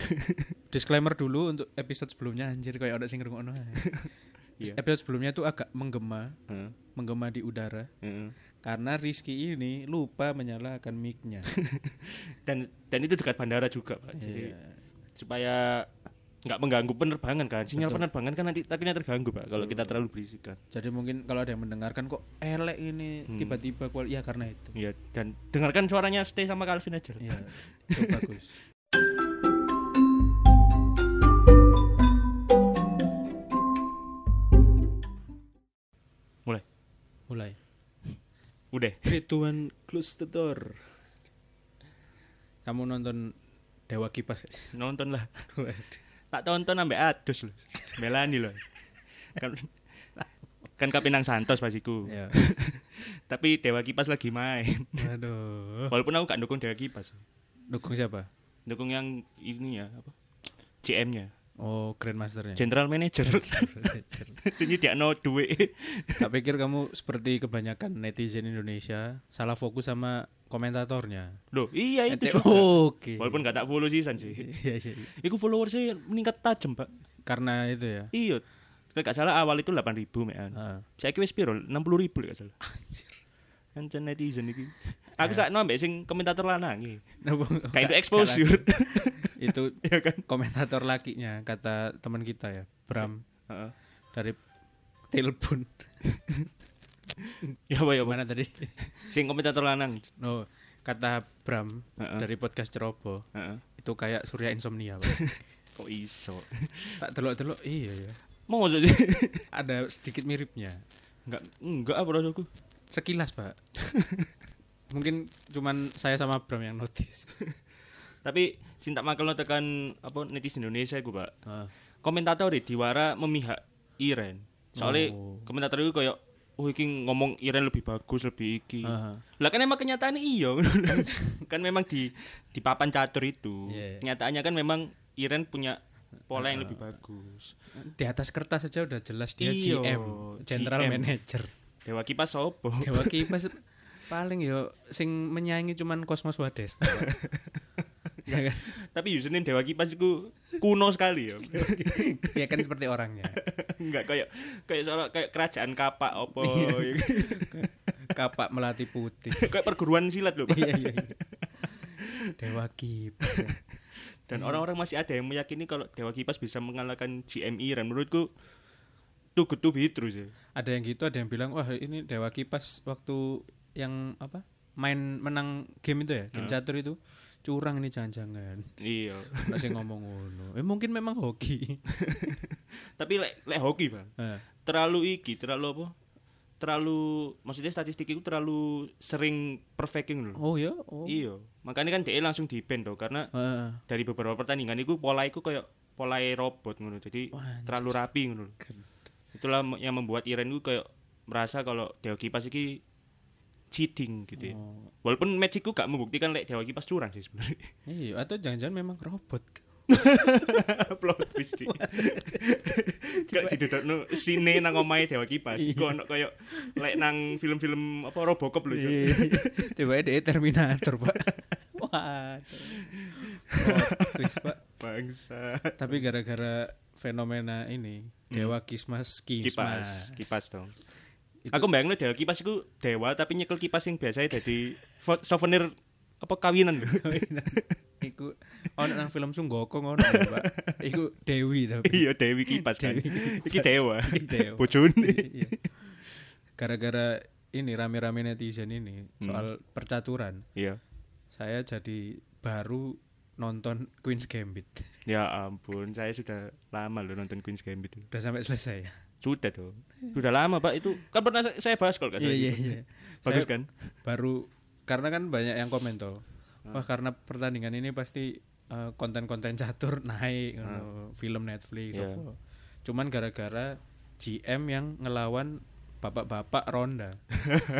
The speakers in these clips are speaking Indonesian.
Disclaimer dulu untuk episode sebelumnya anjir kayak ada sing ngrungokno. ae. Iya. Episode sebelumnya tuh agak menggema, Heeh. menggema di udara Heeh. karena Rizky ini lupa menyalakan mic-nya. Dan dan itu dekat bandara juga, Pak. Jadi Iya. supaya nggak mengganggu penerbangan kan. Sinyal Betul. penerbangan kan nanti takutnya terganggu, Pak, kalau kita terlalu berisik kan. Jadi mungkin kalau ada yang mendengarkan kok elek ini Hmm. tiba-tiba kual ya karena itu. Iya, dan dengarkan suaranya Stay sama Calvin aja. Iya, itu bagus. Mulai. Udah. Three, two, one, close the door. Kamu nonton Dewa Kipas? Nonton lah. Tak tonton sampai adus loh. Melani loh. Kan kan Kapinang Santos pas iku. Ya. Tapi Dewa Kipas lagi main. Aduh. Walaupun aku gak dukung Dewa Kipas. Dukung siapa? Dukung yang ini ya, apa? GM-nya, Oh, Grandmasternya. General Manager. Jadi dia no duit. tak pikir kamu seperti kebanyakan netizen Indonesia salah fokus sama komentatornya. Loh, iya itu juga. Oke. Walaupun gak tak follow sih sih. Iya, iya, iya. Iku followersnya meningkat tajam, Pak. Karena itu ya. Iya. Kalau gak salah awal itu 8000 mekan. Heeh. Saya kira piro? 60000 gak salah. Anjir. Ancen netizen iki. Aku sak ambek sing komentator lanang iki. Napa- Kayak itu exposure. itu Iya kan? komentator lakinya kata teman kita ya, Bram Heeh. dari telepon. Ya apa ya? Mana tadi? Sing komentator lanang. No, kata Bram Heeh. dari podcast Cerobo Heeh. itu kayak surya insomnia, Pak. Kok iso? tak telok-telok iya ya. Mau sih? Ada sedikit miripnya. Enggak, enggak apa rasaku. Sekilas, Pak. Mungkin cuman saya sama Bram yang notice. Tapi sing tak makel tekan apa netizen Indonesia iku, Pak. Heeh. Komentator di Diwara memihak Iren. Soalnya Oh. komentator itu kayak oh iki ngomong Iren lebih bagus, lebih iki. Heeh. Lah kan emang kenyataannya iya. kan memang di di papan catur itu. Iya. Kenyataannya kan memang Iren punya pola yang lebih bagus. Di atas kertas saja udah jelas dia Iya, GM, General GM. Manager. Dewa kipas sopo? Dewa Kipas paling yo sing menyaingi cuman Cosmos Wadesta. Pak. ya kan? Tapi username Dewa kipas itu kuno sekali ya. Dia kan seperti orangnya. Enggak kayak kayak seorang kayak kerajaan kapak opo. Iya. Kapak melati putih. kayak perguruan silat loh. Iya iya. iya. Dewa Kipas. ya. Dan orang-orang masih ada yang meyakini kalau Dewa Kipas bisa mengalahkan GM Iren. Menurutku good to be true sih. Ada yang gitu, ada yang bilang wah ini Dewa Kipas waktu yang apa? Main menang game itu ya, game catur itu curang ini jangan-jangan. Iya. Masih ngomong ngono. Eh mungkin memang hoki. Tapi lek lek hoki, Bang. Eh, Terlalu iki, terlalu apa? Terlalu maksudnya statistik itu terlalu sering perfecting loh. Oh ya, oh. Iya. Makanya kan dia langsung di ban tuh karena Heeh. dari beberapa pertandingan itu pola itu kayak pola robot ngono. Jadi Wah, anjir. terlalu rapi ngono. Itulah yang membuat Iren itu kayak merasa kalau Dewa Kipas iki cheating gitu ya. Oh. Walaupun itu gak membuktikan lek Dewa Kipas curang sih sebenarnya. Iya, atau jangan-jangan memang robot. Plot twist iki. Gak didodokno sine nang omahe Dewa Kipas. Iku ono kayak lek nang film-film apa Robocop lho. Cuk. Coba dia Terminator, Pak. Wah. twist, Pak. Bangsa. Tapi gara-gara fenomena ini, Dewa Kismas Kipas, Kismas. kipas dong. Itu- Aku bayangin Dewa Kipas itu dewa tapi nyekel kipas yang biasanya jadi souvenir apa kawinan lho. Iku ono nang film Sunggoko ngono ya, Pak. Iku Dewi tapi. Iya Dewi Kipas kan. Dewi Kipas. Iki dewa. Iki dewa. Bojone. Iya. Gara-gara ini rame-rame netizen ini soal percaturan, Iya. saya jadi baru nonton Queen's Gambit. Ya ampun, saya sudah lama loh nonton Queen's Gambit. itu. Udah sampai selesai ya. Sudah dong. Sudah lama, Pak. Itu kan pernah sa- saya bahas kalau salah. Iya iya iya. Bagus Saya kan? Baru karena kan banyak yang komen tuh. Wah, karena pertandingan ini pasti eh, konten-konten catur naik ngono, film Netflix Iya. apa. Cuman gara-gara GM yang ngelawan bapak-bapak ronda.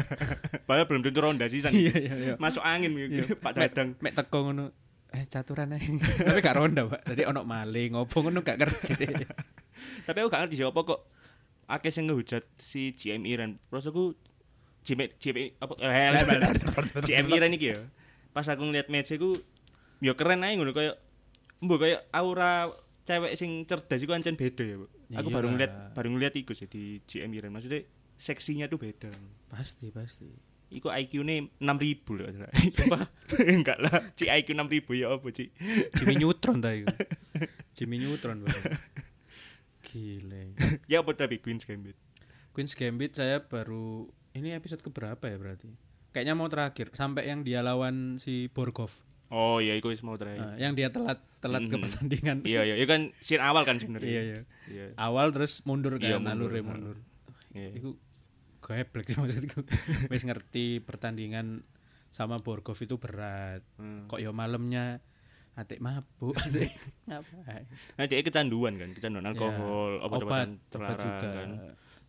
Padahal belum tentu ronda sih sang. Iya iya iya. Masuk angin gitu, Pak Dadang. Mek teko ngono. Eh caturan ae. Tapi gak ronda, Pak. Tadi ono maling, opo ngono gak ngerti. Tapi aku gak ngerti siapa kok akeh sing ngehujat si GM Iran. Terus aku GM GM apa eh, GM Iran iki ya. Pas aku ngeliat match iku ya keren aja ngono kayak mbok kayak aura cewek sing cerdas iku ancen beda ya, Bu. Aku Iya baru ngeliat baru ngeliat iku di GM Iren. Maksudnya seksinya tuh beda. Pasti, pasti. Iku IQ-ne 6000 loh. Sumpah, Enggak lah, Ci IQ 6000 ya apa, Ci? Jimmy Neutron ta iku. Jimmy Neutron. Gile. ya apa tapi Queen's Gambit? Queen's Gambit saya baru ini episode keberapa ya berarti? Kayaknya mau terakhir sampai yang dia lawan si Borgov. Oh iya, wis mau terakhir. Nah, yang dia telat telat ke Mhm. pertandingan. Iya, iya, itu kan scene awal kan sebenarnya. iya, iya. Iya. Awal terus mundur kan, Iya, mundur. alurnya mundur. Iya. Iku geblek sih maksudku. Wis ngerti pertandingan sama Borgov itu berat. Hmm. Kok yo malamnya atik mabuk, atik ngapain? Nah, dia kecanduan kan, kecanduan alkohol, Ya, obat-obatan obat terlarang juga. kan.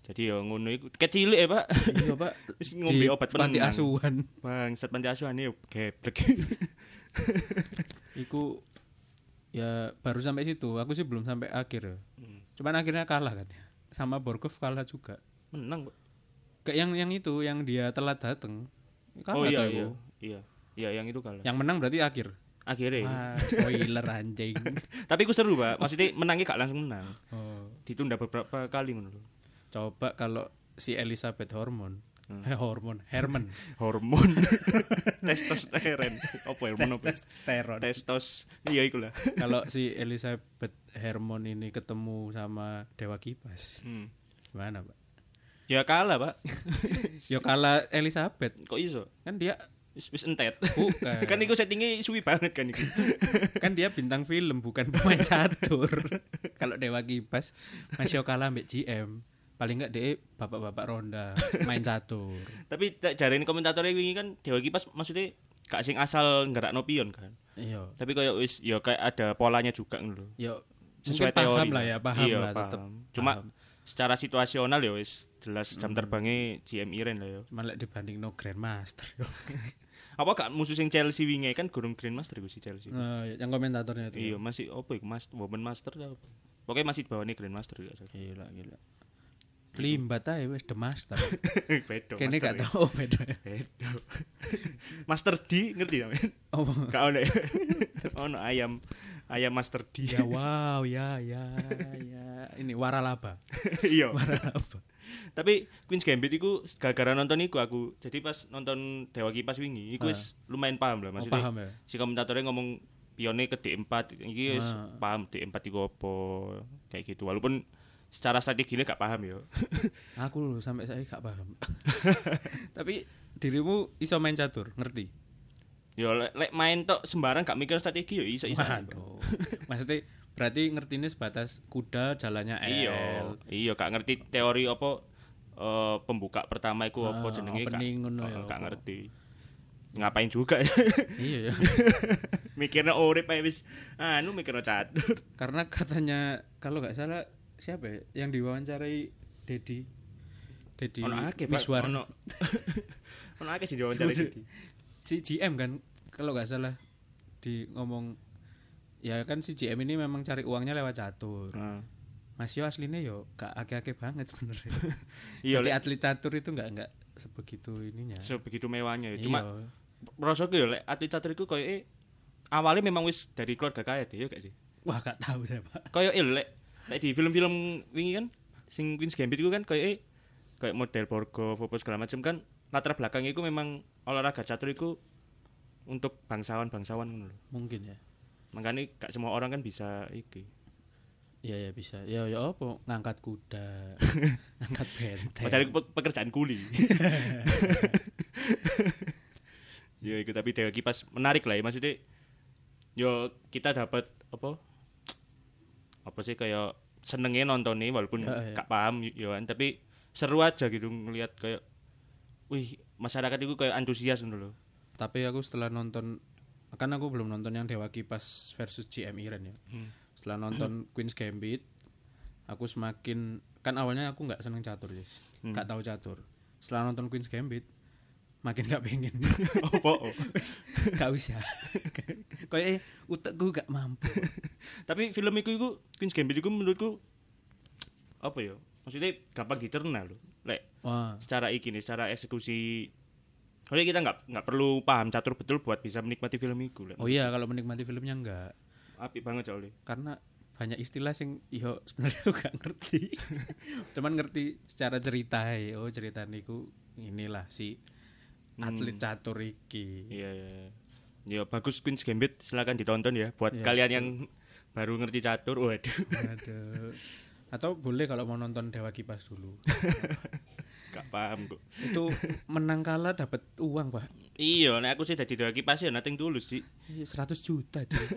Jadi ya ngono iku kecil ya, Pak. Iya, Pak. Wis ngombe obat panti penenang. asuhan. Bang, set panti asuhan ya geblek. Iku ya baru sampai situ. Aku sih belum sampai akhir ya. Hmm. Cuman akhirnya kalah kan. Sama Borgov kalah juga. Menang, Pak. Kayak yang yang itu yang dia telat dateng. Kalah Oh iya, iya. Iya. Iya, yang itu kalah. Yang menang berarti akhir. Akhirnya. Wah, spoiler anjing. Tapi aku seru, Pak. Maksudnya menangnya gak langsung menang. Oh. Ditunda beberapa kali lho. Coba kalau si Elizabeth Hormon. Hmm. Eh, hormon, Herman. Hormon. Testosteron. Apa hormon? Testosteron. Testos. Iya iku lah. kalau si Elizabeth Hermon ini ketemu sama Dewa Kipas. Hmm. Gimana, Pak? Ya kalah, Pak. Yo kalah Elizabeth. Kok iso? Kan dia Wis wis entet. bukan. kan iku settingnya suwi banget kan iku. kan dia bintang film bukan pemain catur kalau Dewa Kipas masih kalah ambek GM paling enggak dia bapak-bapak ronda main catur Tapi tak jarene komentatornya wingi kan Dewa Kipas maksudnya gak sing asal nggerakno pion kan. iya Tapi kayak wis ya kayak ada polanya juga ngono lho. yo Sesuai mungkin paham teori lah ya paham Iya, lah paham. Cuma paham. secara situasional ya wis jelas jam terbangnya GM Iren lah ya. Cuma lek dibanding no Grandmaster yo. Apa gak musuh sing Chelsea wingi kan gurung Grandmaster iku si Chelsea. Nah, yang komentatornya itu Iya, masih apa iku Mas Woman Master ta apa? Pokoknya masih di bawah nih Grandmaster salah. gila gila Limbat aja wes the master. Bedo. Kene gak ya. tau beda. Bedo. Master D ngerti ya, men? Oh, Gak ono ya. Ono ayam ayam Master D. ya wow ya ya ya. Ini waralaba. Iya. Waralaba. Tapi Queen's Gambit iku gara-gara nonton iku aku. Jadi pas nonton Dewa Kipas wingi, iku wis lumayan paham lah Oh, maksudnya. paham ya. Si komentatornya ngomong pione ke D4, iki wis Ah. paham D4 iku apa kayak gitu. Walaupun secara strateginya gak paham ya. Aku loh, sampai saya gak paham. Tapi dirimu iso main catur, ngerti? Ya lek, main tok sembarang gak mikir strategi ya iso iso. Waduh. Maksudnya berarti ngertinya sebatas kuda jalannya L. Iya, iya gak ngerti teori apa eh, pembuka pertama iku apa Ah, jenenge gak, ngono ya, gak apa. ngerti. Ngapain juga ya. iya ya. Mikirnya urip ae wis anu mikirnya catur. Karena katanya kalau nggak salah siapa ya yang diwawancarai Dedi Dedi Ono akeh Miswar ono. Ono akeh sih diwawancara Maksud- iki. si GM kan kalau nggak salah di ngomong ya kan si GM ini memang cari uangnya lewat catur. Nah, Mas Yo aslinya yo gak ake-ake banget sebenarnya. Iya, jadi atlet catur itu nggak nggak sebegitu ininya. Sebegitu mewahnya ya. Iya. Cuma rasaku ya lek atlet catur iku koyo awalnya memang wis dari keluarga kaya deh ya gak sih? wah gak tahu saya pak. Koyo eh, lek lek di film-film wingi kan sing Queen's Gambit iku kan koyo kayak model Borgo, apa segala macam kan latar belakangnya itu memang olahraga catur itu untuk bangsawan-bangsawan mungkin ya Makanya gak semua orang kan bisa iki. Iya ya bisa. Ya ya apa ngangkat kuda, ngangkat benteng. Padahal pe- pekerjaan kuli. ya itu tapi Dewa Kipas menarik lah ya maksudnya. Yo kita dapat apa? Apa sih kayak senengnya nontonnya walaupun Ya, ya. gak paham yo kan tapi seru aja gitu ngelihat kayak wih masyarakat itu kayak antusias gitu loh. Tapi aku setelah nonton kan aku belum nonton yang Dewa Kipas versus GM Iren ya. Hmm. Setelah nonton Queen's Gambit, aku semakin kan awalnya aku nggak seneng catur, Yes. Hmm. Nggak tahu catur. Setelah nonton Queen's Gambit, makin gak pengen. Apa? Wis, gak usah. Kayak eh, utekku gak mampu. tapi film itu itu Queen's Gambit itu menurutku apa ya? Maksudnya gampang dicerna loh. Lek Wah, secara iki nih, secara eksekusi Soalnya kita nggak nggak perlu paham catur betul buat bisa menikmati film itu. Lek. oh iya kalau menikmati filmnya enggak. apik banget soalnya. karena banyak istilah sing yo sebenarnya aku gak ngerti cuman ngerti secara cerita ya oh cerita niku inilah si atlet catur iki Iya, iya. iya. Ya bagus Queen's Gambit silakan ditonton ya buat Iya, kalian yang baru ngerti catur. Waduh. Aduh. atau boleh kalau mau nonton Dewa Kipas dulu Gak paham kok. itu menang kalah dapat uang pak Iya, nek aku sih dadi dewa kipas ya nating tulus sih. Iya, 100 juta cuy.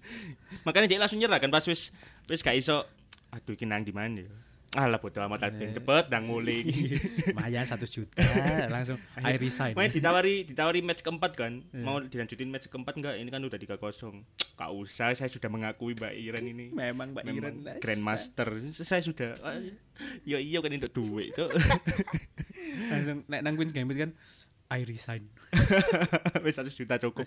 Makanya dia langsung nyerah kan pas wis wis gak iso aduh iki nang di mana ya. Alah bodo amat ben cepet nang mulai. Lumayan 1 juta langsung I resign. Main ditawari ditawari match keempat kan. Mau dilanjutin match keempat enggak? Ini kan udah 3-0. Gak usah, saya sudah mengakui Mbak Iren ini. Memang Mbak Memang Iren. Grandmaster. Saya sudah ah, ya iya kan untuk duit itu. langsung nek nang Queen's Gambit kan I resign. Wis 100 juta cukup.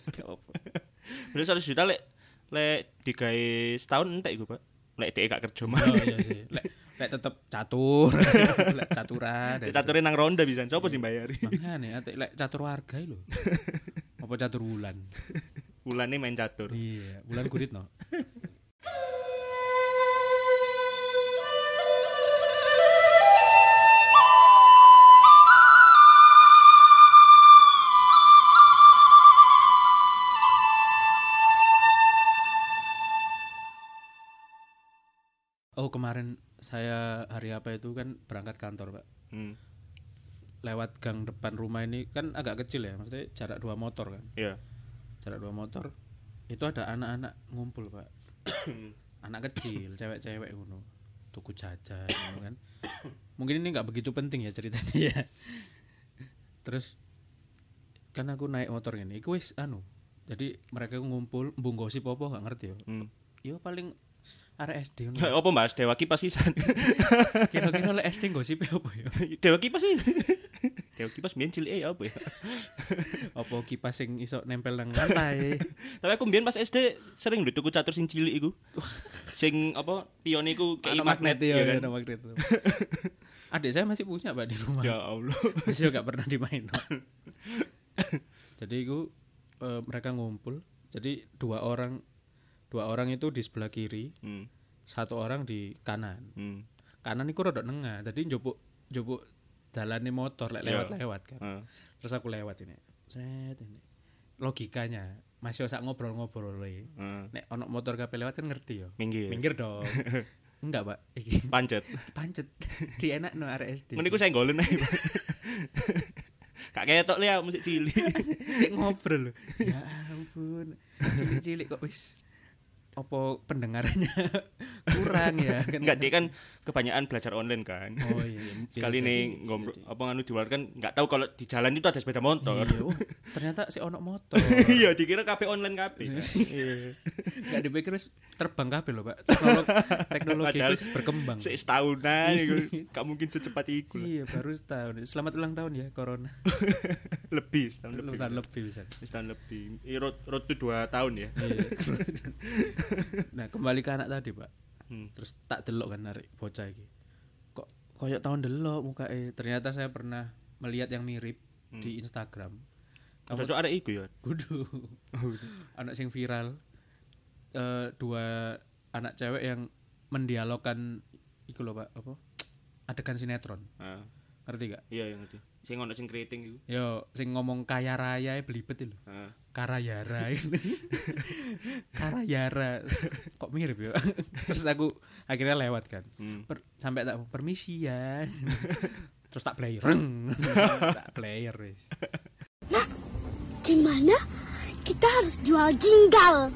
Terus 100 juta lek lek digawe setahun entek iku, Pak. Lek dhek gak kerja mah. Oh iya sih. Lek lek tetep catur, lek caturan. Cek cature nang ronda bisa. Sopo sing bayari? Makane ate lek catur warga lho. Apa catur wulan? Ulane main catur. Iya, wulan kurit no. Oh kemarin saya hari apa itu kan berangkat kantor pak. Hmm. lewat gang depan rumah ini kan agak kecil ya maksudnya jarak dua motor kan? Iya. jarak dua motor itu ada anak-anak ngumpul pak. Anak kecil cewek-cewek ngono. Tuku jajan kan. Mungkin ini nggak begitu penting ya ceritanya ya. Terus kan aku naik motor ini iku wis anu. Jadi mereka ngumpul mbung gosip apa nggak ngerti ya. Hmm. yo paling arek SD ngono Apa Mas Dewa Kipas sisan? kira-kira oleh SD gosip apa ya Dewa Kipas sih. Dewa Kipas mbiyen cilik ya apa ya? apa kipas sing iso nempel nang lantai Tapi aku mbiyen pas SD sering lho tuku catur sing cilik iku. Sing apa pion iku kayak magnet ya, ya ya, kan. ada magnet. Adik saya masih punya Pak di rumah. Ya Allah. Masih gak pernah dimain. Jadi itu eh, mereka ngumpul. Jadi dua orang dua orang itu di sebelah kiri, Hmm. satu orang di kanan. Hmm. Kanan itu rodok nengah. Jadi njupuk njupuk jalannya motor lek Iya. lewat-lewat kan. Ah. Terus aku lewat ini. Set ini. Logikanya masih sak ngobrol-ngobrol le. Ah. Nek ono motor kabeh lewat kan ngerti ya. Minggir. Minggir dong. Enggak, Pak. Iki Pancet. pancet di enak no arek SD Meniku saya golen ae. Pak. Kak ketok le aku mesti cilik. cek ngobrol ya ampun cilik-cilik kok wis apa pendengarannya kurang ya kan Enggak dia kan kebanyakan belajar online kan. oh iya iya. Sekali nih ngobrol apa nganu di luar kan enggak tahu kalau di jalan itu ada sepeda motor. iya oh, ternyata si ono motor Iya, dikira kabeh online kabeh. kan. nggak dipikir terbang kabeh lho pak teknologi itu berkembang Sik setahunan iku gak mungkin secepat lah. iya baru setahun selamat ulang tahun ya corona Lebih setahun lebih. lulusan lebih bisa Setahun lebih. Road, road to 2 tahun ya. Iya. nah kembali ke anak tadi pak. Hmm. terus tak delok kan narik bocah iki. Kok koyok tahun delok muka eh ternyata saya pernah melihat yang mirip di Instagram. Kamu Cocok arek iku ya. kudu. Anak sing viral. Eh, dua anak cewek yang mendialogkan iku loh pak. Apa? Adegan sinetron. Ah, ngerti gak? Iya yang ngerti. Sing ono sing keriting iku. yo sing ngomong kaya raya belibet itu Ah. Karayara Karayara kok mirip ya terus aku akhirnya lewat kan Hmm. Per- sampai tak permisi ya terus tak play reng tak player wis Gimana? Kita harus jual jinggal.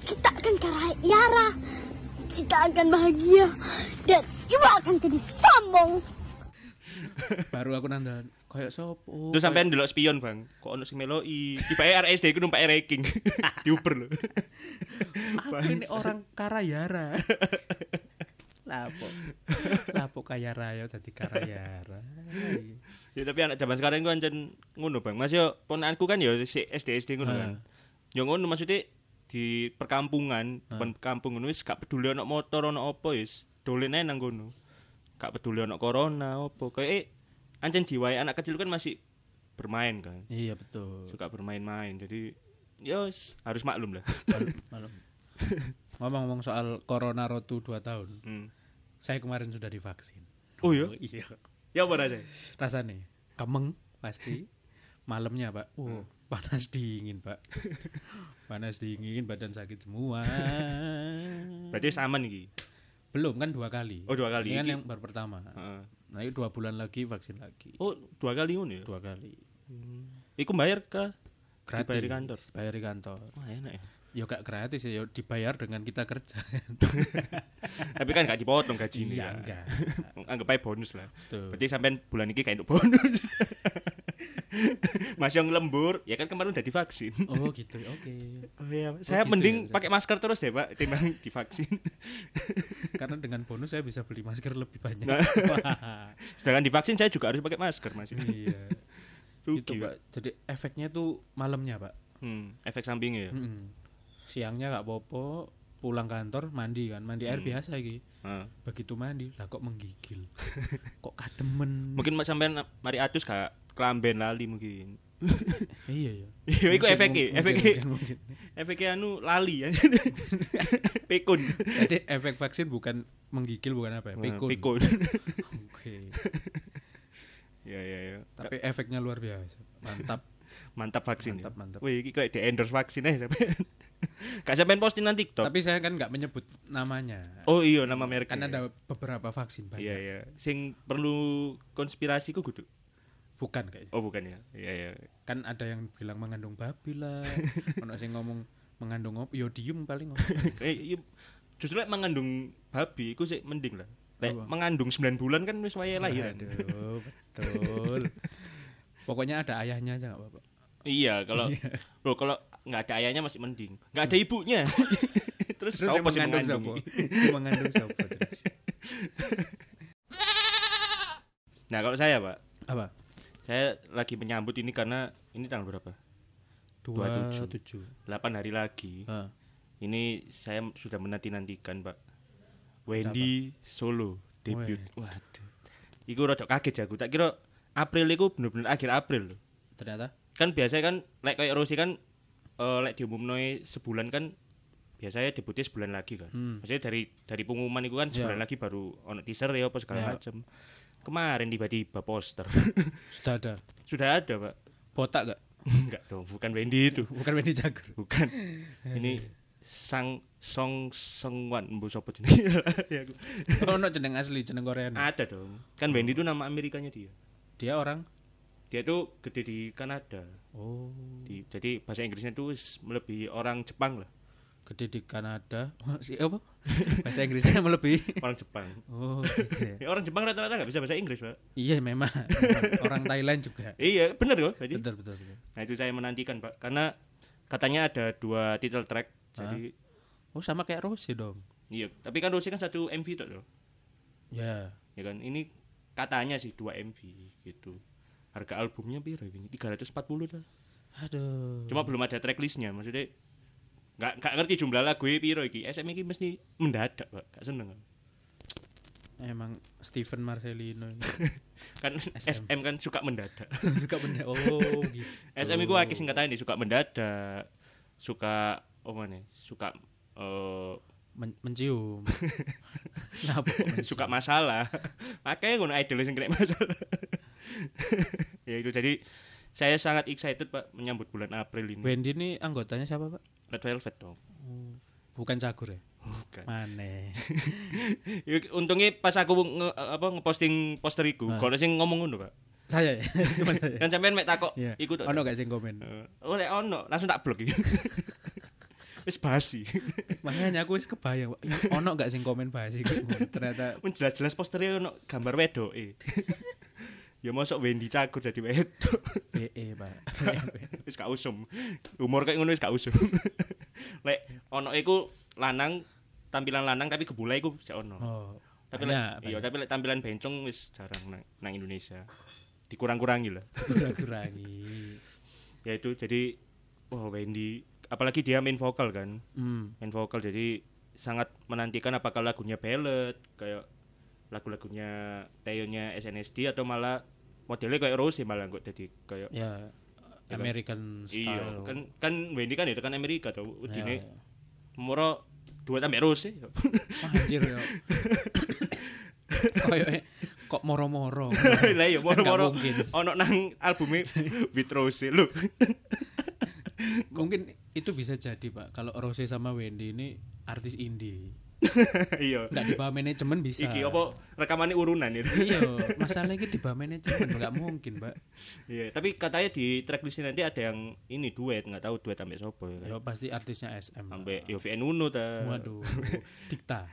Kita akan kaya raya. Kita akan bahagia. Dan ibu akan jadi sombong. Baru aku nandan kayak sopo Terus sampean delok spion, Bang. Kok ono sing meloki. Tiba RSD iku numpak ranking. Diuber lho. aku ini orang Karayara lapo lapo kaya raya tadi Karayara Ya tapi anak zaman sekarang ku ancen ngono, Bang. Mas yo ponakanku kan yo si SD SD ngono kan. Yo ngono maksudnya di perkampungan, depan kampung ngono wis gak peduli ono motor ono apa wis dolen ae nang ngono. Gak peduli ono corona apa. Kayak eh, ancen jiwae anak kecil kan masih bermain kan. iya betul Suka bermain-main. Jadi ya wis, harus maklum lah. malam. Ngomong-ngomong soal Corona Rotu 2 tahun. Hmm. Saya kemarin sudah divaksin. Oh iya? iya. Ya apa rasanya? Rasanya kemeng pasti. Malamnya, Pak. Oh, panas dingin, Pak. panas dingin, badan sakit semua. Berarti sama nih. Belum kan dua kali. Oh, dua kali. Ini kan yang baru pertama. Heeh. Nah, itu dua bulan lagi vaksin lagi. Oh, dua kali ngono ya. Dua kali. Iku bayar ke Gratis. Dibayar di kantor? Bayar di kantor. Wah, enak ya. Ya gak gratis ya, ya dibayar dengan kita kerja. Tapi kan gak dipotong gajinya. Iya, enggak. Anggap aja bonus lah. Tuh. Berarti sampean bulan ini kayak untuk bonus. Mas yang lembur, ya kan kemarin udah divaksin. Oh, gitu. Oke. Oh iya, saya gitu mending ya, pakai masker terus ya, Pak, timbang divaksin. Karena dengan bonus saya bisa beli masker lebih banyak. Nah. Sedangkan divaksin saya juga harus pakai masker, Mas. iya. Rugi, Itu, Pak. Jadi efeknya tuh malamnya, Pak. Hmm, efek sampingnya ya. Mm-mm. Siangnya gak popo, pulang kantor mandi kan. Mandi air Hmm. biasa iki. Heeh. Begitu mandi, lah kok menggigil. kok kademen. Mungkin Mas sampean mari atus gak kelamben lali mungkin. iya ya. Iya, iku Mungkin, efeknya, efeknya. Efeknya anu lali ya. Pikun. Jadi efek vaksin bukan menggigil bukan apa ya? Pikun. Pikun. Oke. Ya ya ya. Tapi efeknya luar biasa. Mantap. Mantap vaksin. Mantap, ya. mantap. Wih, kayak di endorse vaksin aja. Gak sampean posting nanti TikTok. Tapi saya kan nggak menyebut namanya. Oh iya nama merek. Kan ada beberapa vaksin banyak. Iya iya. Sing perlu konspirasi ku kudu. Bukan kayaknya. Oh bukan ya. Iya iya. Kan ada yang bilang mengandung babi lah. Ono sing ngomong mengandung op, yo diem paling. Eh iya. Justru lek mengandung babi iku sih mending lah. Lek Apa? mengandung 9 bulan kan wis wayahe lahiran. Aduh, betul. Pokoknya ada ayahnya aja nggak apa-apa. Iya, kalau Loh, kalau nggak ada ayahnya masih mending. Nggak ada ibunya. Terus, Terus yang mengandung siapa? mengandung siapa terus? Nah, kalau saya, Pak, Apa? Saya lagi menyambut ini karena ini tanggal berapa? Dua 27. tujuh. 8 hari lagi. Ah, Ini saya sudah menanti-nantikan, Pak. Wendy Solo debut. Waduh. Iku rada kaget aku. Tak kira April iku bener-bener akhir April loh. ternyata Kan biasanya kan lek kayak Rosi kan eh lek diumumno sebulan kan biasanya debutnya sebulan lagi kan. Hmm. Maksudnya dari dari pengumuman itu kan sebulan Ya. lagi baru ono teaser ya apa segala Ya. macam. Kemarin tiba-tiba poster. sudah ada. Sudah ada, Pak. Botak gak? Enggak dong, bukan Wendy itu. Bukan Wendy Cagur. Bukan. Ini Sang Song Sengwan mbok sapa jenenge? Ya, aku. Oh, no jeneng asli, jeneng Korea. Ada dong. Kan Wendy itu nama Amerikanya dia. Dia orang. Dia tuh gede di Kanada. Oh, Di, jadi bahasa Inggrisnya tuh melebihi orang Jepang lah. Gede di Kanada. Si apa? Bahasa Inggrisnya melebihi. Orang Jepang. Oh, gitu ya. Ya, orang Jepang rata-rata nggak bisa bahasa Inggris, Pak. Iya memang. orang Thailand juga. Iya, bener kok. Jadi, Betul betul betul. nah itu saya menantikan, Pak. Karena katanya ada dua title track. Jadi, Oh sama kayak Rose dong. iya. Tapi kan Rosie kan satu MV tuh, loh. Ya. Ya kan, ini katanya sih dua MV gitu. Harga albumnya piro ini? 340 tuh. Aduh. Cuma belum ada tracklistnya, maksudnya nggak nggak ngerti jumlah lagu piro iki. SM iki mesti mendadak, Pak. Gak seneng. Emang Steven Marcelino ini. Kan SM kan suka mendadak. suka benda. Oh gitu. SM iku akeh singkatane suka mendadak, suka oh mana? Suka eh Men- mencium. Ngapa kok mencium? suka masalah. Makanya ngono idol sing kena masalah. ya itu jadi saya sangat excited Pak menyambut bulan April ini. Wendy ini anggotanya siapa pak? Red Velvet dong. Bukan Cagur ya? Bukan. Mana? Ya, untungnya pas aku nge, apa ngeposting poster iku, Ah. kalau sing ngomong ngono, Pak. Saya ya, cuma saya. Kan sampean mek takok Iya. iku tok. Ono gak sing komen? Eh, Oh, lek ono, langsung tak blok iki. Wis basi. Makanya aku wis kebayang. Ya, ono gak sing komen bahas iku? Ternyata jelas-jelas posternya ono gambar wedoke. Ya mosok Wendy Cagur dadi wedok. BE, Pak. wis gak usum. Umur kayak ngono wis gak usum. Lek ono iku lanang tampilan lanang tapi gebula iku sik ono. Oh. tapi lek iya tapi lek tampilan bencong wis jarang nang, nang Indonesia. Dikurang-kurangi lah. kurang-kurangi. Ya itu jadi wah Wendy apalagi dia main vokal kan. Hmm. Main vokal jadi sangat menantikan apakah lagunya ballad kayak lagu-lagunya Taeyeonnya SNSD atau malah modelnya kayak Rose malah kok jadi kayak Ya kan? American iya style. kan kan Wendy kan itu kan Amerika Ya, udine ya. moro Dua tambah Rose. Wah, anjir yo. Koyoke kok moro-moro. Lah iya Kan moro-moro ono nang albume With Rose lho. Mungkin itu bisa jadi, Pak. Kalau Rose sama Wendy ini artis indie. Iya. Enggak di bawah manajemen bisa. Iki apa rekamannya urunan itu. Iya, masalahnya di bawah manajemen enggak mungkin, Pak. Iya, tapi katanya di tracklistnya nanti ada yang ini duet, nggak tahu duet sampai sopo ya. kan. Pasti artisnya SM. Sampai Yofi Uno ta. Waduh, Dikta.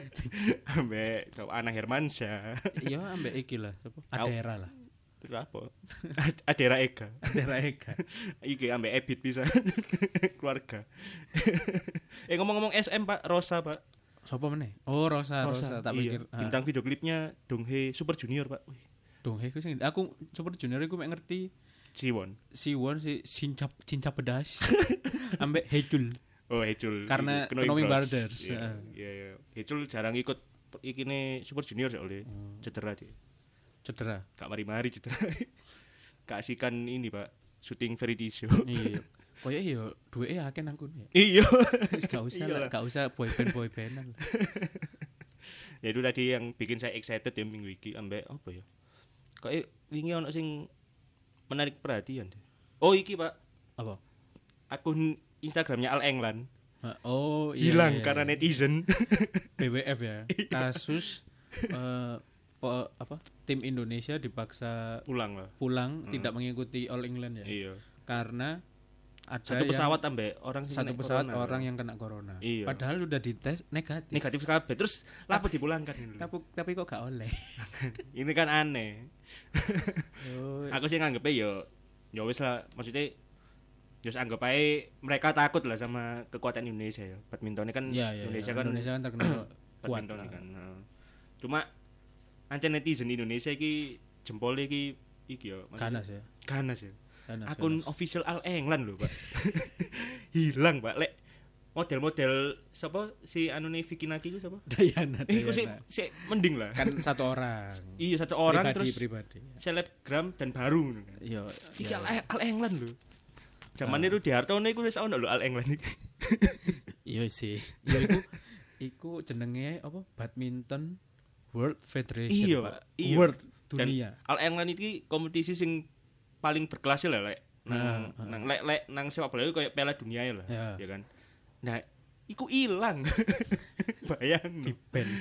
Sampai coba Ana Hermansyah. Iya, ambek iki lah, apa? Adera lah. Terus apa? Ad- Adera Ega. Adera Eka. Iki ambek Ebit bisa. Keluarga. eh ngomong-ngomong SM Pak, Rosa Pak. Sopo meneh? Oh, Rosa, Rosa, tak iya. pikir. Bintang video klipnya Donghae Super Junior Pak. Wih, Dong, hei, aku sing aku Super Junior aku mek ngerti Jiwon. si Won si Sincap Cincap pedas. ambek Hejul. Oh, Hecul. Karena Iku, Knowing. Brothers. Iya, iya, iya. Hecul jarang ikut ikine Super Junior soalnya. Hmm. Cedera dia. Cedera. Gak mari-mari cedera. Kasihkan ini, Pak. Syuting Veritisio. iya. Koyo yo duwe akeh nang kono ya. iya. Gak usah lah, gak usah boyband boybandan. ya itu tadi yang bikin saya excited ya minggu iki ambek apa ya? Kayak wingi ono sing menarik perhatian. Oh, iki, Pak. Apa? Akun Instagramnya Al England Ah, Oh, iya. hilang iya, karena iya. netizen. BWF ya. Kasus eh, pe- apa? Tim Indonesia dipaksa Pulang lah. pulang tidak mengikuti All England ya. Iya. Karena ada Satu pesawat ambek orang satu pesawat corona, orang yang kena corona. Iya. Padahal sudah dites negatif. negatif kabeh terus lapo dipulangkan ini. Tapi, tapi kok gak oleh. ini kan aneh Oh, aku sih nganggep ya ya wis lah maksudnya Terus anggap aja mereka takut lah sama kekuatan Indonesia ya. Badminton ini kan Iya, iya, Indonesia iya. kan Indonesia kan terkenal kuat kan. Nah. Cuma ancen netizen Indonesia iki jempolnya iki iki ya. Ganas ya. Ganas ya. Ganas, Akun ganas. official Al England loh, Pak. Hilang, Pak. Lek model-model siapa si anu nih Vicky Naki itu siapa? Dayana. Eh, iku sih Dayana. sih mending lah. kan satu orang. Iya satu orang pribadi, terus pribadi. selebgram dan baru ngono kan. Iya. Iki iya. Al, Al England lho. Zaman Ah. itu di Hartono iku wis ono lho Al England iki. Iya sih. Ya iku iku jenenge apa? Badminton World Federation, Iya, Pak. iya. World Dan dunia. Al England iki kompetisi sing paling berkelas lah lek nang nang lek lek nang sepak bola itu kayak Piala Dunia ya lah, Ya. ya kan. Nah, iku ilang. Bayang. di band.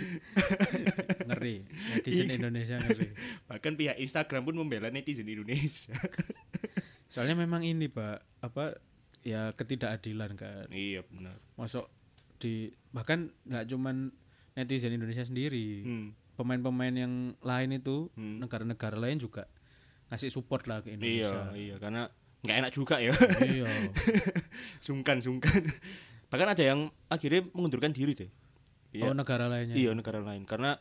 ngeri. Netizen Iya. Indonesia ngeri. Bahkan pihak Instagram pun membela netizen Indonesia. Soalnya memang ini, Pak, apa ya ketidakadilan kan. iya benar. Masuk di bahkan nggak cuman netizen Indonesia sendiri. Hmm. Pemain-pemain yang lain itu Hmm. negara-negara lain juga ngasih support lah ke Iya, Indonesia. iya karena nggak enak juga ya. Iya. sungkan sungkan. Bahkan ada yang akhirnya mengundurkan diri deh. Oh, negara lainnya. Iya negara lain karena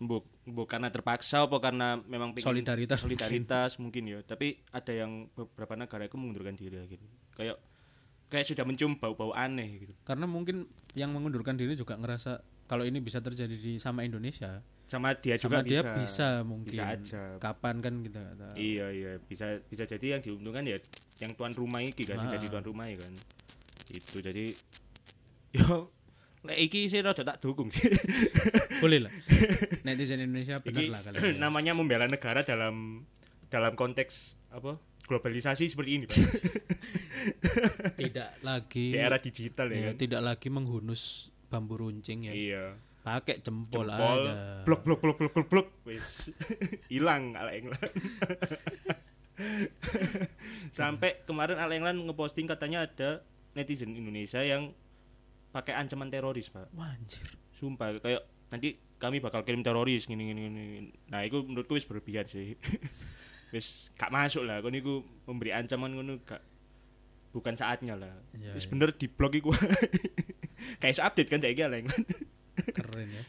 bu, bu karena terpaksa apa karena memang pengen Solidaritas solidaritas mungkin. ya tapi ada yang beberapa negara itu mengundurkan diri akhirnya kayak kayak sudah mencium bau-bau aneh gitu Karena mungkin yang mengundurkan diri juga ngerasa kalau ini bisa terjadi di sama Indonesia, sama dia sama juga dia bisa. bisa, mungkin. bisa aja. Kapan kan kita tahu. iya iya. Bisa bisa jadi yang diuntungkan ya yang tuan rumah iki kan Ah. jadi tuan rumah ya kan. Itu jadi yo lek iki sih rada tak dukung sih. Boleh lah. Netizen Indonesia benar Iki lah kalau namanya membela negara dalam dalam konteks apa globalisasi seperti ini pak. Tidak lagi di era digital ya ya, kan. tidak lagi menghunus bambu runcing ya. iya. Pakai jempol, jempol. aja. blok blok blok blok blok blok. Wis. Hilang ala England. Sampai kemarin ala England ngeposting katanya ada netizen Indonesia yang pakai ancaman teroris pak. Wah, anjir. sumpah kayak nanti kami bakal kirim teroris gini gini gini nah itu menurutku wis berlebihan sih. Wis gak masuk lah. Kon iku memberi ancaman ngono gak bukan saatnya lah Iya, wis iya. bener di blog iku kayak iso update kan saiki lah Keren ya.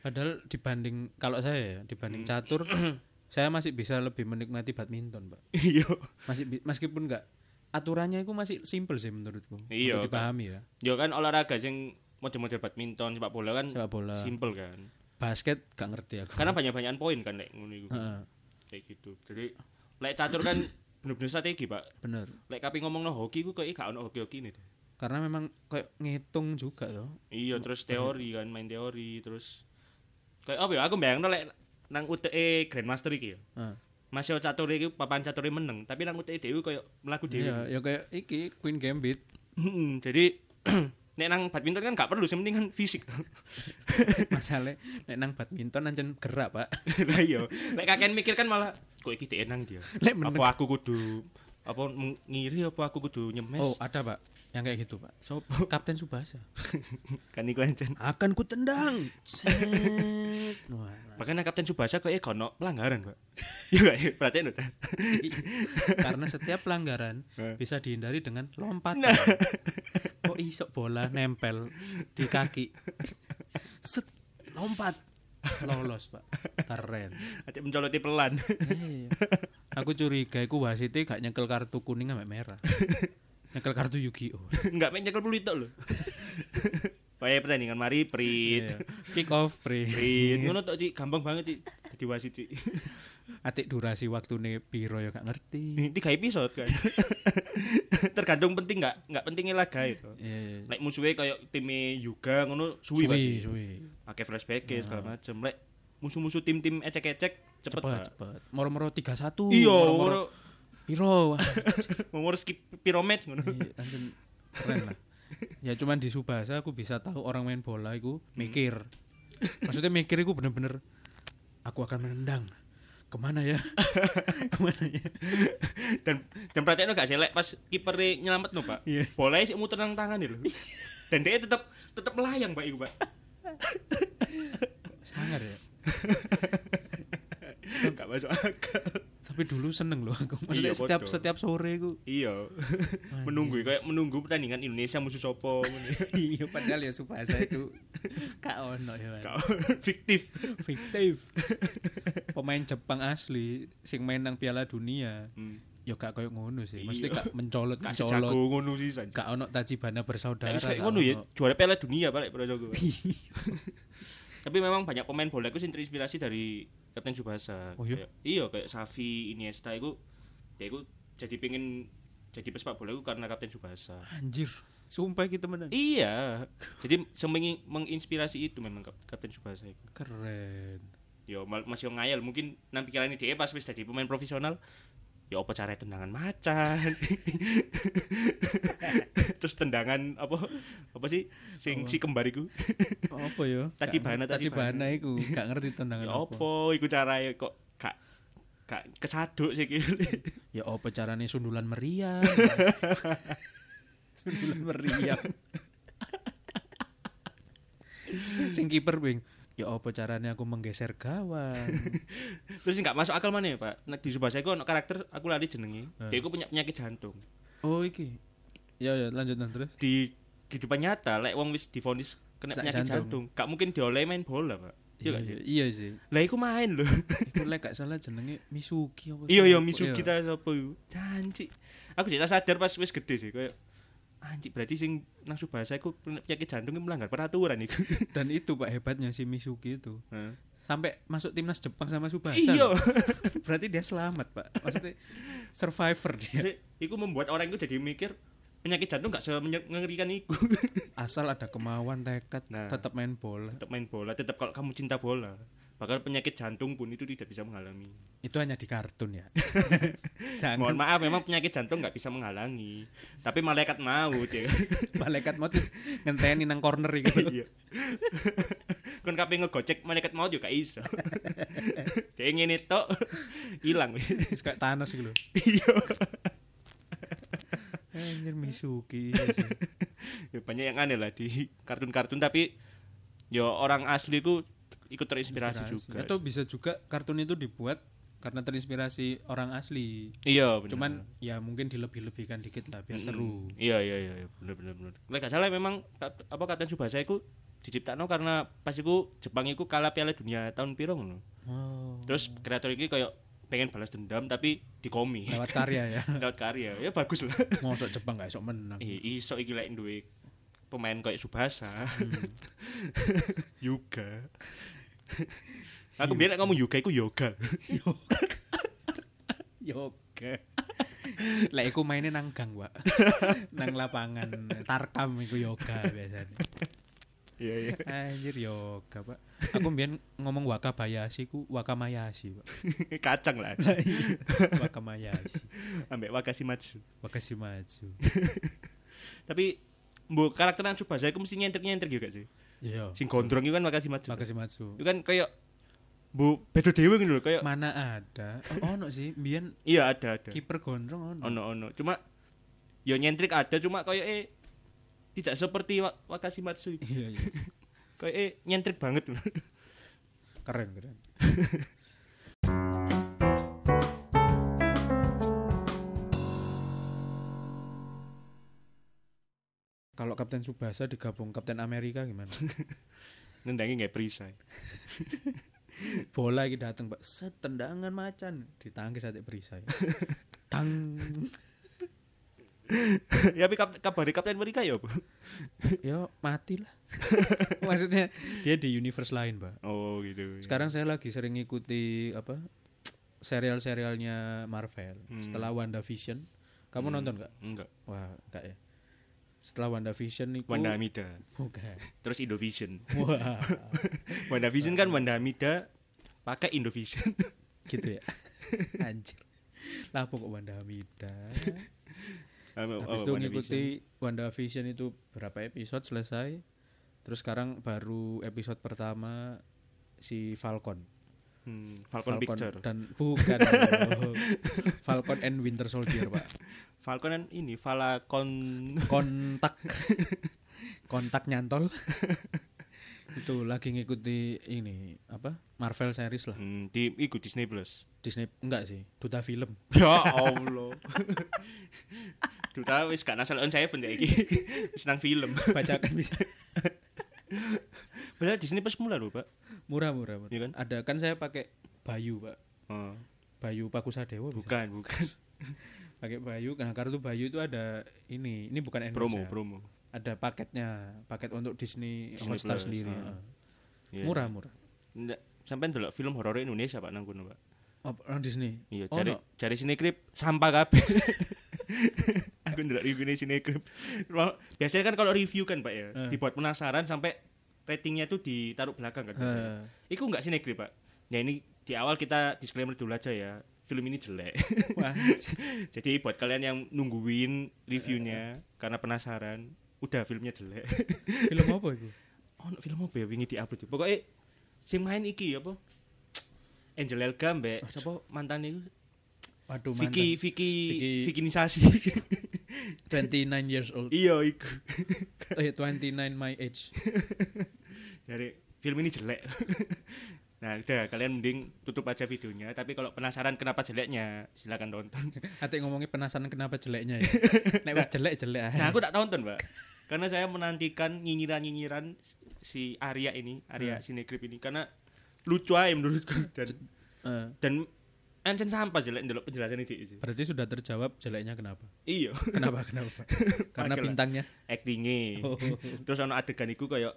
Padahal dibanding kalau saya ya, dibanding Hmm. catur saya masih bisa lebih menikmati badminton, Pak. iya Masih meskipun enggak aturannya itu masih simple sih menurutku. Iya, untuk dipahami ya. yo kan olahraga sing model-model badminton sepak bola kan Sepak bola. simple kan Basket gak ngerti aku. karena banyak-banyakan poin kan lek ngono iku Heeh, kayak gitu jadi lek catur kan bener-bener strategi pak bener. lek kapi ngomong no hoki ku kayak gak ono hoki-hoki nih deh karena memang kayak ngitung juga loh Iya, terus teori kan, main teori, terus kayak apa ya? Aku bayangno lek nang UTE Grandmaster iki ya. Ah. Masih catur iki papan catur meneng, tapi nang UTE koyo mlaku dhewe. iya ya kayak iki Queen Gambit Hmm, Jadi nek nang badminton kan gak perlu, sing penting kan fisik. masalah nek nang badminton ancen gerak pak Lah iya, nek kakek mikir kan malah kok iki enang dia. Meneng. Apa aku kudu apa ngiri apa aku kudu nyemes? oh ada pak yang kayak gitu pak Sopo? Kapten Subasa kan iku ancen. akan ku tendang. Wah, Makanya Kapten Subasa kok eh kono pelanggaran, Pak. Iya gak? ya? Perhatiin udah. karena setiap pelanggaran Eh. bisa dihindari dengan lompat Nah. kok iso bola nempel di kaki set lompat lolos pak keren mencoloti pelan. Iya. aku curiga iku wasite gak nyekel kartu kuning sampai merah nyekel kartu Yu-Gi-Oh Enggak main nyekel peluit tok lho. Kayak pertandingan mari prit. Iya. kick off pre Prit. Ngono tok, Cik. Gampang banget, Cik. Di wasit, Cik. atik durasi waktune piro ya gak ngerti Tiga episode kan. Tergantung penting enggak? Enggak pentingnya laga itu. iya iya. Lek musuhnya kayak time Yuga ngono suwi suwi pasti. suwi Pakai flashback segala macem. Lek musuh-musuh tim-tim ecek-ecek cepet, cepet Pak. cepet moro-moro 31 Iya, moro-moro moro piro moro skip pyramid ngono. Iya, keren lah. Ya cuman di Subasa aku bisa tahu orang main bola itu mikir. Maksudnya mikir itu bener-bener aku akan menendang. Ke mana ya? Ke mana ya? dan dan perhatian gak selek pas kiper nyelamet no pak Iya. bola sih muter nang tangan lho dan dia tetap tetap melayang pak iku pak Sangar ya. Gak masuk akal Tapi dulu seneng loh aku. Maksudnya Iya, setiap podo. setiap sore aku. iya menunggu kayak menunggu pertandingan Indonesia musuh sopo iya padahal ya Subasa itu kak ono ya. Kau fiktif Fiktif. Pemain Jepang asli sing main nang Piala Dunia. Hmm. Ya gak koyo ngono sih. Iya. Maksudnya gak mencolot gak mencolot. sejago ngono sih saja Gak ono Tachibana bersaudara. Kayak gak ngono ya juara Piala Dunia pak lek Prajogo tapi memang banyak pemain bola itu terinspirasi dari Kapten Subasa Oh, iya? Kayak- iya kayak Xavi Iniesta itu dia itu jadi pengen jadi pesepak bola itu karena Kapten Subasa Anjir, sumpah kita temenan. Iya. Jadi semengi menginspirasi itu memang Kap- Kapten Subasa itu. Keren. Yo masih ngayal mungkin nang pikiran dia pas wis jadi pemain profesional. Ya apa cara tendangan macan. Terus tendangan apa apa sih sing si kembar iku. Apa ya? Gak- Tachibana Tachibana. iku gak ngerti tendangan Ya apa. iku caranya kok gak gak kesaduk sih. Ya apa carane sundulan meriam. sundulan meriam. Sing kiper bing. Ya apa carane aku menggeser gawang. Terus gak masuk akal mana ya, Pak? Nah, di Subasa iku ono karakter aku lali jenenge. Dia iku punya penyakit jantung. Oh iki. Ya ya lanjut terus. di kehidupan nyata lek wong wis divonis kena Sak penyakit jantung. jantung. gak mungkin dioleh main bola pak iya sih iya sih. lah iku main lho Iku lek gak salah jenenge Misuki apa. iya iya sih? Misugi Iya. kita sapa iku janji aku jadi sadar pas wis gede sih kayak anjing berarti sing Subasa iku kena penyakit jantung iku melanggar peraturan iku Dan itu Pak hebatnya si Misuki itu. Heeh. Sampai masuk timnas Jepang sama Subasa. iya. Berarti dia selamat, Pak. Maksudnya survivor dia. Jadi, iku membuat orang itu jadi mikir penyakit jantung gak semengerikan iku Asal ada kemauan, tekad, Nah. tetap main bola. tetap main bola tetap kalau kamu cinta bola bahkan penyakit jantung pun itu tidak bisa menghalangi Itu hanya di kartun ya. Jangan Mohon maaf, memang penyakit jantung nggak bisa menghalangi. Tapi malaikat maut ya. malaikat mau terus ngenteni nang corner gitu. Iya. Kon kape ngegocek malaikat maut juga iso. Kayak ngene tok hilang. Terus kayak Thanos gitu. Iya. Anjir Misuki. Ya, banyak yang aneh lah di kartun-kartun tapi ya orang asli ku ikut terinspirasi juga. Atau bisa juga kartun itu dibuat karena terinspirasi orang asli. iya, benar. Cuman ya mungkin dilebih-lebihkan dikit lah biar seru. Iya iya iya iya, bener bener bener. Lek gak salah memang apa Kapten Subasa iku diciptakno karena pas iku Jepang iku kalah Piala Dunia tahun piro ngono. Oh. Terus kreator ini kayak pengen balas dendam tapi di komi Lewat karya ya. lewat karya ya bagus lah Mosok Jepang gak esok menang. eh, iso iki lek duwe pemain kayak Subasa Yuga aku biar ngomong yoga iku yoga Yoga. Lek iku mainnya nang gang, Pak. nang lapangan tarkam iku yoga biasanya. Iya iya. Anjir yoga, Pak. Aku mbien ngomong wakabayashi ku wakamayashi, Pak. Kacang lah. Wakamayashi. Ambek Wakashimatsu. Wakasi maju. Tapi mbok karakter Tsubasa iku mesti nyentrik-nyentrik juga sih. Iya. Sing gondrong iku kan Wakashimatsu. Wakasi maju. Itu kan kayak Bu beda dhewe ngono lho, kayak Mana ada? Oh, ono sih, mbien iya ada ada. kiper gondrong ono. Ono ono. Cuma ya nyentrik ada cuma kayak eh tidak seperti Wa- Wakashimatsu. itu. Iya, iya. Kayak eh nyentrik banget loh. Keren, keren. Kalau Kapten Subasa digabung Kapten Amerika gimana? Nendangi nggak perisai. Bola iki dateng, Pak. Set tendangan macan ditangkis atik perisai. Tang. ya tapi kap kabari Kapten Amerika ya, Bu. Yo mati lah. Maksudnya dia di universe lain, Pak. Oh, gitu. Sekarang saya lagi sering ngikuti apa? serial-serialnya Marvel. Hmm. Setelah WandaVision, kamu Hmm. nonton nggak? Enggak. Wah, enggak ya. Setelah WandaVision itu Wanda Hamida. bukan. Terus Indovision. Wah, Wanda Vision kan Wanda Hamida pakai Indovision. gitu ya. Anjir. Lah pokok Wanda Hamida. Oh, Habis itu ngikuti WandaVision itu berapa episode selesai. Terus sekarang baru episode pertama si Falcon. Hmm, Falcon, Picture. dan bukan. Falcon and Winter Soldier, Pak. Falcon ini Falcon kontak kontak nyantol itu lagi ngikuti ini apa Marvel series lah hmm, di ikut Disney Plus. Disney enggak sih duta film Ya Allah. Duta wis gak nasal on seven ya iki. Wis nang film. bacakan bisa Padahal Disney Plus murah loh, Pak. murah murah, murah. Iya kan? ada kan saya pakai Bayu pak Oh, Bayu Pakusadewo bisa. bukan, bukan. Pakai Bayu nah kartu Bayu itu ada ini ini bukan promo, endorse ya. promo. ada paketnya paket untuk Disney, Disney Hotstar Plus, sendiri ah. ah. Iya. murah murah Nggak, sampai ndelok film horor Indonesia, Pak, nang kono, Pak. oh, Disney Iya, Oh, cari no. cari Cinecrip sampah kabeh. Aku ndelok review Cinecrip. Wah, Biasanya kan kalau review kan, Pak ya, Eh. dibuat penasaran sampai ratingnya tuh ditaruh belakang kan. biasanya. Eh, Iku enggak Cinecrip, Pak. Ya ini di awal kita disclaimer dulu aja ya. Film ini jelek. wah Jadi buat kalian yang nungguin reviewnya karena penasaran, udah filmnya jelek. film apa itu oh, film apa ya wingi di-upload. Pokoknya sing main iki apa? Angel Elga mbek sapa mantan itu? waduh Vicky mantan. Vicky Vicky- Vikinisasi. 29 years old iya iku. eh 29 my age Dari film ini jelek. Nah, udah kalian mending tutup aja videonya, tapi kalau penasaran kenapa jeleknya, silakan tonton. Ate ngomongnya penasaran kenapa jeleknya ya. Nek wis jelek jelek. Nah, aku tak tonton, Mbak. Karena saya menantikan nyinyiran-nyinyiran si Arya ini, Arya Hmm. Sinegrip ini karena lucu aja menurutku dan Eh, dan ancen sampah jelek ndelok penjelasan itu sih. berarti sudah terjawab jeleknya kenapa? Iya, Kenapa kenapa? Karena Magelang. bintangnya. actingnya. Oh. Terus ono adegan iku kayak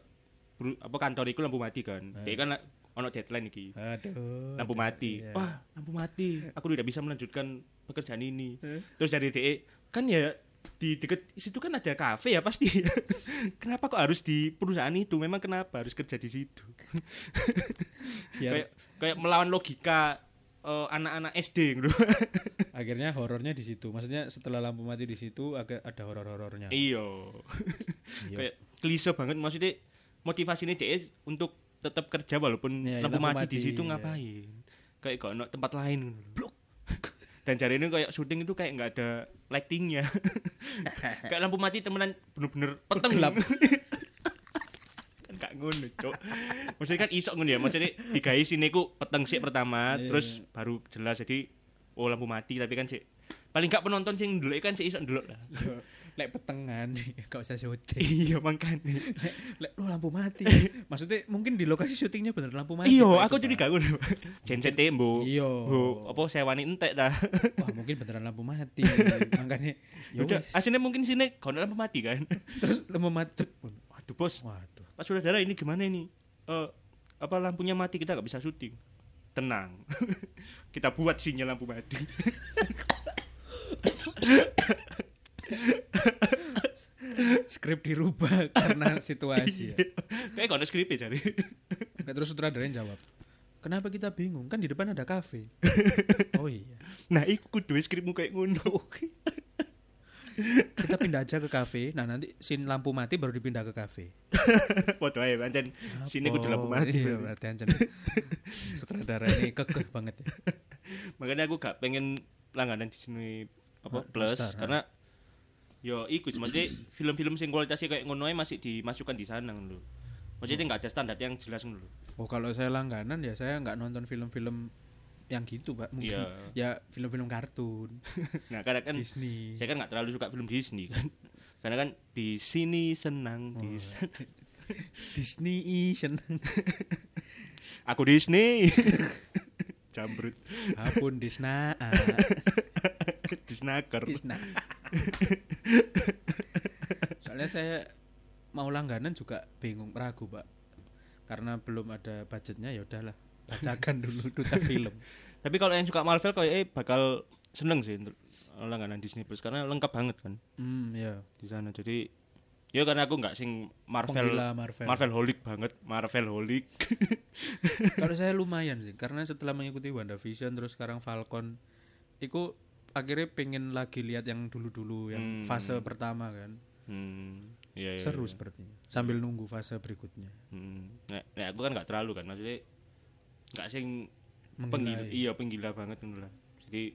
apa kantor iku lampu mati kan. Dia kan ono deadline iki. Aduh. Lampu mati. Iya. Wah, lampu mati. Aku tidak bisa melanjutkan pekerjaan ini. Terus dari DE kan ya di deket situ kan ada kafe ya pasti. kenapa kok harus di perusahaan itu? Memang kenapa harus kerja di situ? Biar Kayak kayak melawan logika eh, anak-anak SD gitu. akhirnya horornya di situ. Maksudnya setelah lampu mati di situ agak ada horor-horornya. iya. Iya. Kayak klise banget maksudnya motivasinya DE untuk tetap kerja walaupun Iya, lampu, lampu mati, di mati, situ iya. ngapain. Kayak kok ono tempat lain. Blok. Dan cari ini kayak syuting itu kayak nggak ada lightingnya. kayak lampu mati temenan bener-bener peteng Gelap. kan gak ngono, Cok. Maksudnya kan isok ngono ya. Maksudnya digawe sini ku peteng sih pertama, Iya. terus baru jelas jadi oh lampu mati tapi kan sih paling gak penonton sing dulu kan sih isok dulu lah. Lek petengan gak usah syuting. iya makanya. Lek lo lampu mati. Maksudnya mungkin di lokasi syutingnya bener lampu mati. Iya, aku jadi gak ngono. Genset tembo. Iya. Bu, apa sewani entek dah. Wah, mungkin beneran lampu mati. Makanya ya Udah, wis. aslinya mungkin sini kono lampu mati kan. Terus lampu mati. Waduh, Bos. Waduh. Pak Saudara ini gimana ini? Eh apa lampunya mati kita nggak bisa syuting. Tenang. kita buat sinyal lampu mati. Skrip dirubah karena situasi ya. Kayak gak ada skripnya cari. Nggak, Terus sutradaranya jawab. Kenapa kita bingung? Kan di depan ada kafe. oh iya. Nah, iku kudu skripmu kayak ngono. Kita pindah aja ke kafe. Nah nanti sin lampu mati baru dipindah ke kafe. Padha ae pancen sini kudu lampu mati. Iya, berarti ancen. Sutradara ini kekeh banget ya. Makanya aku gak pengen langganan di sini apa plus Star, karena yo iku sih, maksudnya film-film sing kualitasnya kayak ngono masih dimasukkan di sana lho. Maksudnya nggak ada standar yang jelas lho. Oh kalau saya langganan ya saya nggak nonton film-film yang gitu pak. Mungkin Iya. ya film-film kartun Nah, karena kan Disney. saya kan nggak terlalu suka film Disney kan. Karena kan di sini senang di sana. Disney i seneng. Aku Disney. Jambrut. Apun Disnaker. Disna. Soalnya saya mau langganan juga bingung ragu pak. Karena belum ada budgetnya ya udahlah bacakan dulu duta film. Tapi kalau yang suka Marvel kayak eh bakal seneng sih untuk langganan Disney Plus karena lengkap banget kan Hmm ya. di sana. Jadi ya karena aku nggak sing Marvel Penggila Marvel. Marvel holic banget, Marvel holic. Kalau saya lumayan sih karena setelah mengikuti WandaVision terus sekarang Falcon itu akhirnya pengen lagi lihat yang dulu-dulu yang Hmm. fase pertama kan. hmm, iya, iya, Seru iya. sepertinya. Sambil nunggu fase berikutnya. Hmm. Nah, nah, aku kan nggak terlalu kan, maksudnya nggak sing penggila, iya penggila banget ngono lah. Jadi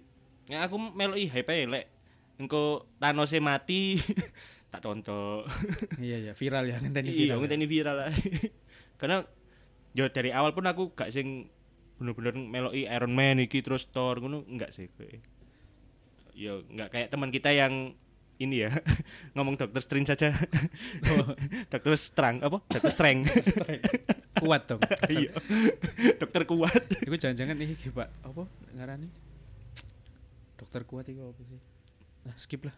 ya aku meloi hype ae lek engko Thanos mati tak tonton. iya ya viral ya ngenteni iya, viral. ya. ngenteni viral lah. Karena yo dari awal pun aku gak sing bener-bener meloi Iron Man iki terus Thor ngono enggak sih. Yo enggak kayak teman kita yang ini ya ngomong Doctor Strange saja. Oh. Doctor Strang apa? Doctor Strength. Kuat dong. Iya. Dokter kuat. Iku jangan-jangan nih Pak, apa ngarani? Dokter kuat itu apa sih? Nah, skip lah.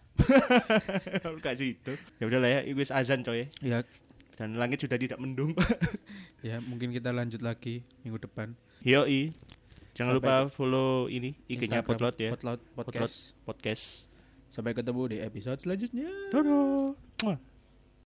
Kasih itu. Ya udah lah ya, itu azan coy. Ya, Dan langit sudah tidak mendung. ya mungkin kita lanjut lagi minggu depan. Yoi. Jangan Sampai lupa follow ini IG-nya Potlot ya. Potlot Potlot podcast. podcast. Sampai ketemu di episode selanjutnya. Dadah.